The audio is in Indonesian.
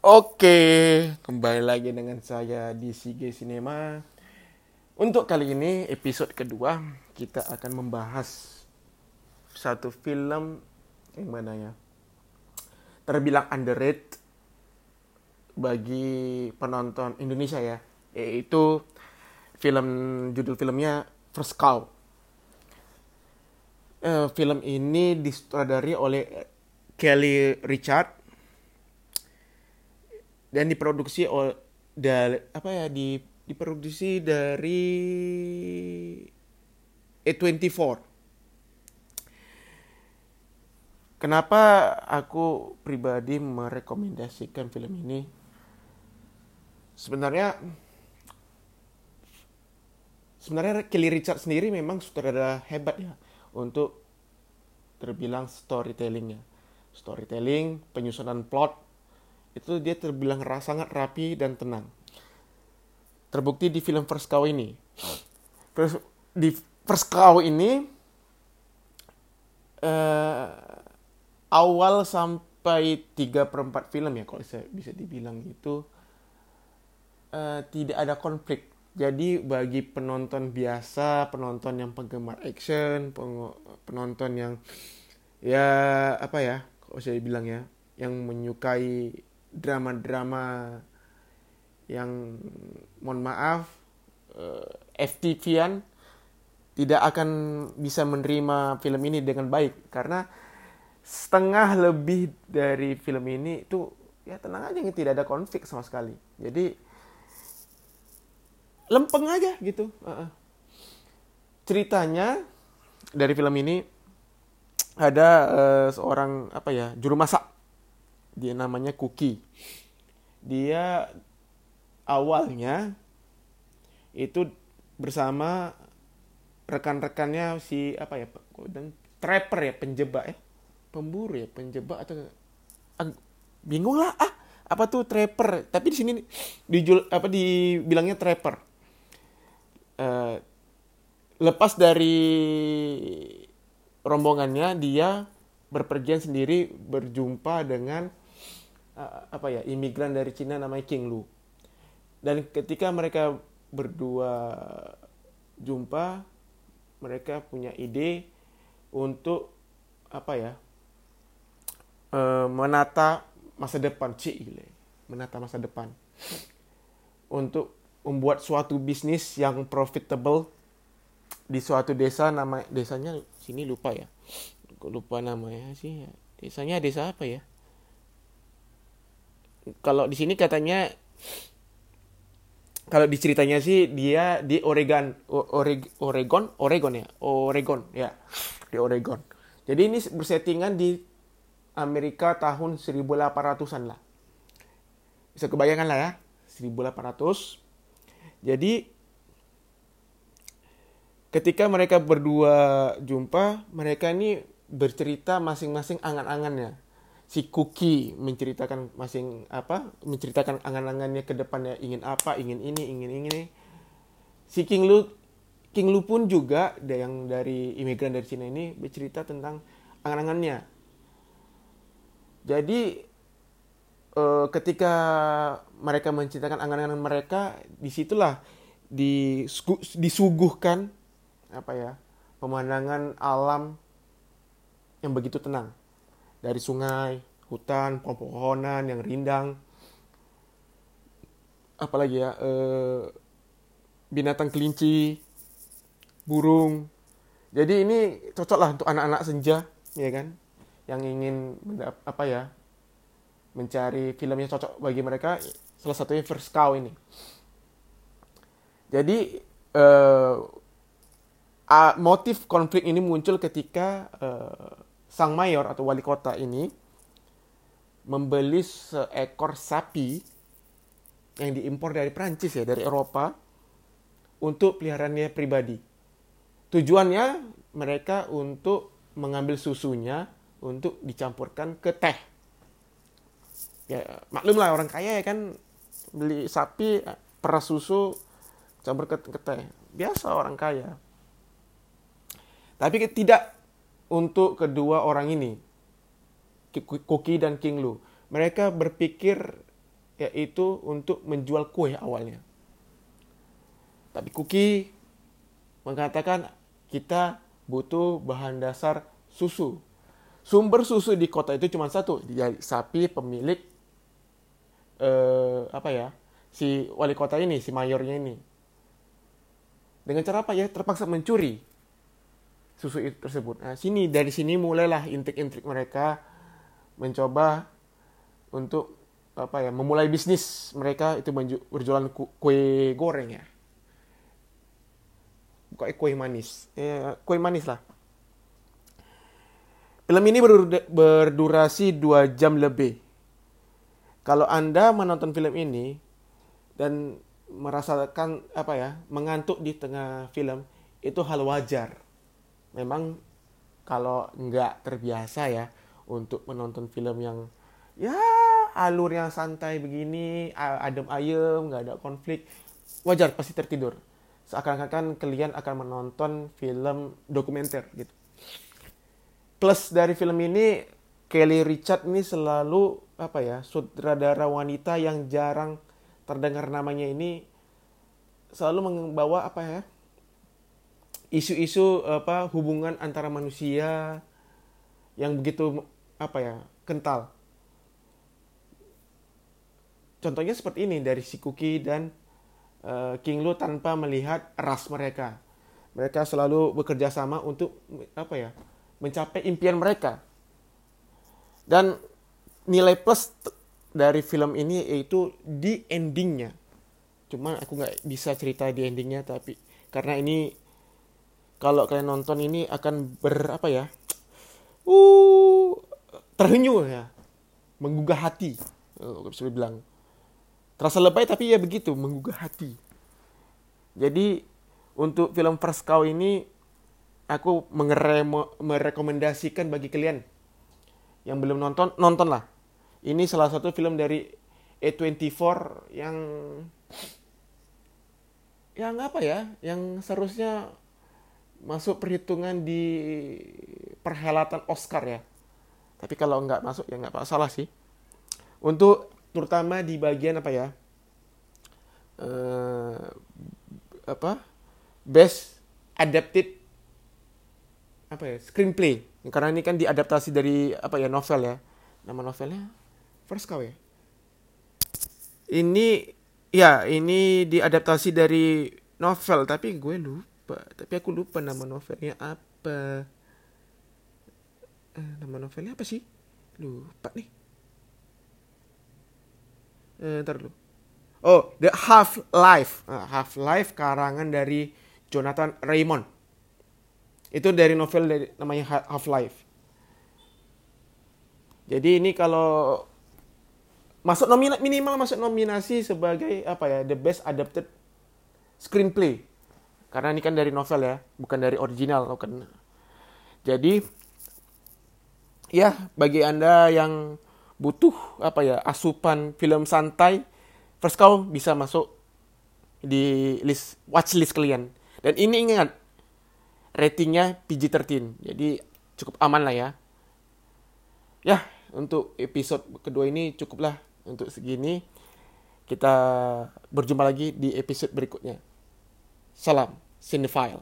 Oke, kembali lagi dengan saya di CG Cinema. Untuk kali ini episode kedua kita akan membahas satu film yang mana ya terbilang underrated bagi penonton Indonesia ya, yaitu film judul filmnya First Cow. Eh, film ini disutradari oleh Kelly Richard dan diproduksi oleh dari apa ya di diproduksi dari A24. Kenapa aku pribadi merekomendasikan film ini? Sebenarnya sebenarnya Kelly Richard sendiri memang sutradara hebat ya untuk terbilang storytellingnya. Storytelling, penyusunan plot, itu dia terbilang sangat rapi dan tenang. Terbukti di film First Cow ini. Terus di First Cow ini uh, awal sampai 3 per 4 film ya kalau saya bisa dibilang gitu uh, tidak ada konflik. Jadi bagi penonton biasa, penonton yang penggemar action, penonton yang ya apa ya, kalau saya bilang ya, yang menyukai drama-drama yang mohon maaf eh, FTV-an tidak akan bisa menerima film ini dengan baik. Karena setengah lebih dari film ini itu ya tenang aja tidak ada konflik sama sekali. Jadi lempeng aja gitu. Uh -uh. ceritanya dari film ini ada uh, seorang apa ya juru masak dia namanya Cookie. Dia awalnya itu bersama rekan-rekannya si apa ya dan trapper ya penjebak ya. Pemburu ya penjebak atau bingung lah ah apa tuh trapper? Tapi di sini dijul apa dibilangnya trapper. Uh, lepas dari rombongannya dia berpergian sendiri berjumpa dengan apa ya imigran dari Cina namanya King Lu. Dan ketika mereka berdua jumpa mereka punya ide untuk apa ya e, menata masa depan cik menata masa depan. Untuk membuat suatu bisnis yang profitable di suatu desa nama desanya sini lupa ya. Lupa namanya sih desanya desa apa ya kalau di sini katanya kalau diceritanya sih dia di Oregon Oreg, Oregon? Oregon ya? Oregon ya. Di Oregon. Jadi ini bersettingan di Amerika tahun 1800-an lah. Bisa kebayangkan lah ya? 1800 jadi ketika mereka berdua jumpa mereka ini bercerita masing-masing angan-angannya si Cookie menceritakan masing apa menceritakan angan-angannya ke depannya ingin apa ingin ini ingin ini. Si King Lu King Lu pun juga yang dari imigran dari Cina ini bercerita tentang angan-angannya. Jadi eh, ketika mereka menceritakan angan-angan mereka di situlah disuguhkan apa ya pemandangan alam yang begitu tenang dari sungai, hutan, pohon-pohonan yang rindang, apalagi ya eh, binatang kelinci, burung. Jadi ini cocok lah untuk anak-anak senja, ya kan, yang ingin apa ya mencari film yang cocok bagi mereka. Salah satunya First Cow ini. Jadi eh, motif konflik ini muncul ketika eh, sang mayor atau wali kota ini membeli seekor sapi yang diimpor dari Prancis ya, dari Eropa untuk peliharaannya pribadi. Tujuannya mereka untuk mengambil susunya untuk dicampurkan ke teh. Ya, maklum lah orang kaya ya kan beli sapi peras susu campur ke, ke teh. Biasa orang kaya. Tapi tidak untuk kedua orang ini, Koki dan King Lu. Mereka berpikir yaitu untuk menjual kue awalnya. Tapi Kuki mengatakan kita butuh bahan dasar susu. Sumber susu di kota itu cuma satu, dia sapi pemilik eh, apa ya si wali kota ini, si mayornya ini. Dengan cara apa ya? Terpaksa mencuri susu itu tersebut. Nah, sini dari sini mulailah intrik-intrik mereka mencoba untuk apa ya memulai bisnis mereka itu berjualan kue goreng ya. Bukan kue manis. Eh, kue manis lah. Film ini berdurasi dua jam lebih. Kalau anda menonton film ini dan merasakan apa ya mengantuk di tengah film itu hal wajar memang kalau nggak terbiasa ya untuk menonton film yang ya alur yang santai begini adem ayem nggak ada konflik wajar pasti tertidur. Seakan-akan kalian akan menonton film dokumenter gitu. Plus dari film ini Kelly Richard ini selalu apa ya sutradara wanita yang jarang terdengar namanya ini selalu membawa apa ya isu-isu apa hubungan antara manusia yang begitu apa ya kental Contohnya seperti ini dari si Kuki dan uh, King Lu tanpa melihat ras mereka. Mereka selalu bekerja sama untuk apa ya? mencapai impian mereka. Dan nilai plus dari film ini yaitu di endingnya. Cuma aku nggak bisa cerita di endingnya tapi karena ini kalau kalian nonton ini akan ber apa ya? Uh terhenyu ya, menggugah hati. Oh, bisa bilang Terasa lebay tapi ya begitu, menggugah hati. Jadi untuk film First Cow ini aku merekomendasikan bagi kalian yang belum nonton, nontonlah. Ini salah satu film dari A24 yang yang apa ya, yang seharusnya masuk perhitungan di perhelatan Oscar ya. Tapi kalau nggak masuk ya nggak salah sih. Untuk terutama di bagian apa ya? Uh, apa? Best adapted apa ya? Screenplay. Karena ini kan diadaptasi dari apa ya novel ya. Nama novelnya? First Cow ya? Ini ya ini diadaptasi dari novel tapi gue lupa tapi aku lupa nama novelnya apa. Eh, nama novelnya apa sih? Lupa nih. Eh, ntar dulu. Oh The Half Life nah, Half Life karangan dari Jonathan Raymond. Itu dari novel dari namanya Half Life jadi ini kalau masuk nomina minimal masuk nominasi sebagai apa ya the best adapted screenplay karena ini kan dari novel ya bukan dari original bukan jadi ya bagi anda yang butuh apa ya asupan film santai First Cow bisa masuk di list watch list kalian. Dan ini ingat ratingnya PG-13 jadi cukup aman lah ya. Ya untuk episode kedua ini cukuplah. Untuk segini kita berjumpa lagi di episode berikutnya salam cinephile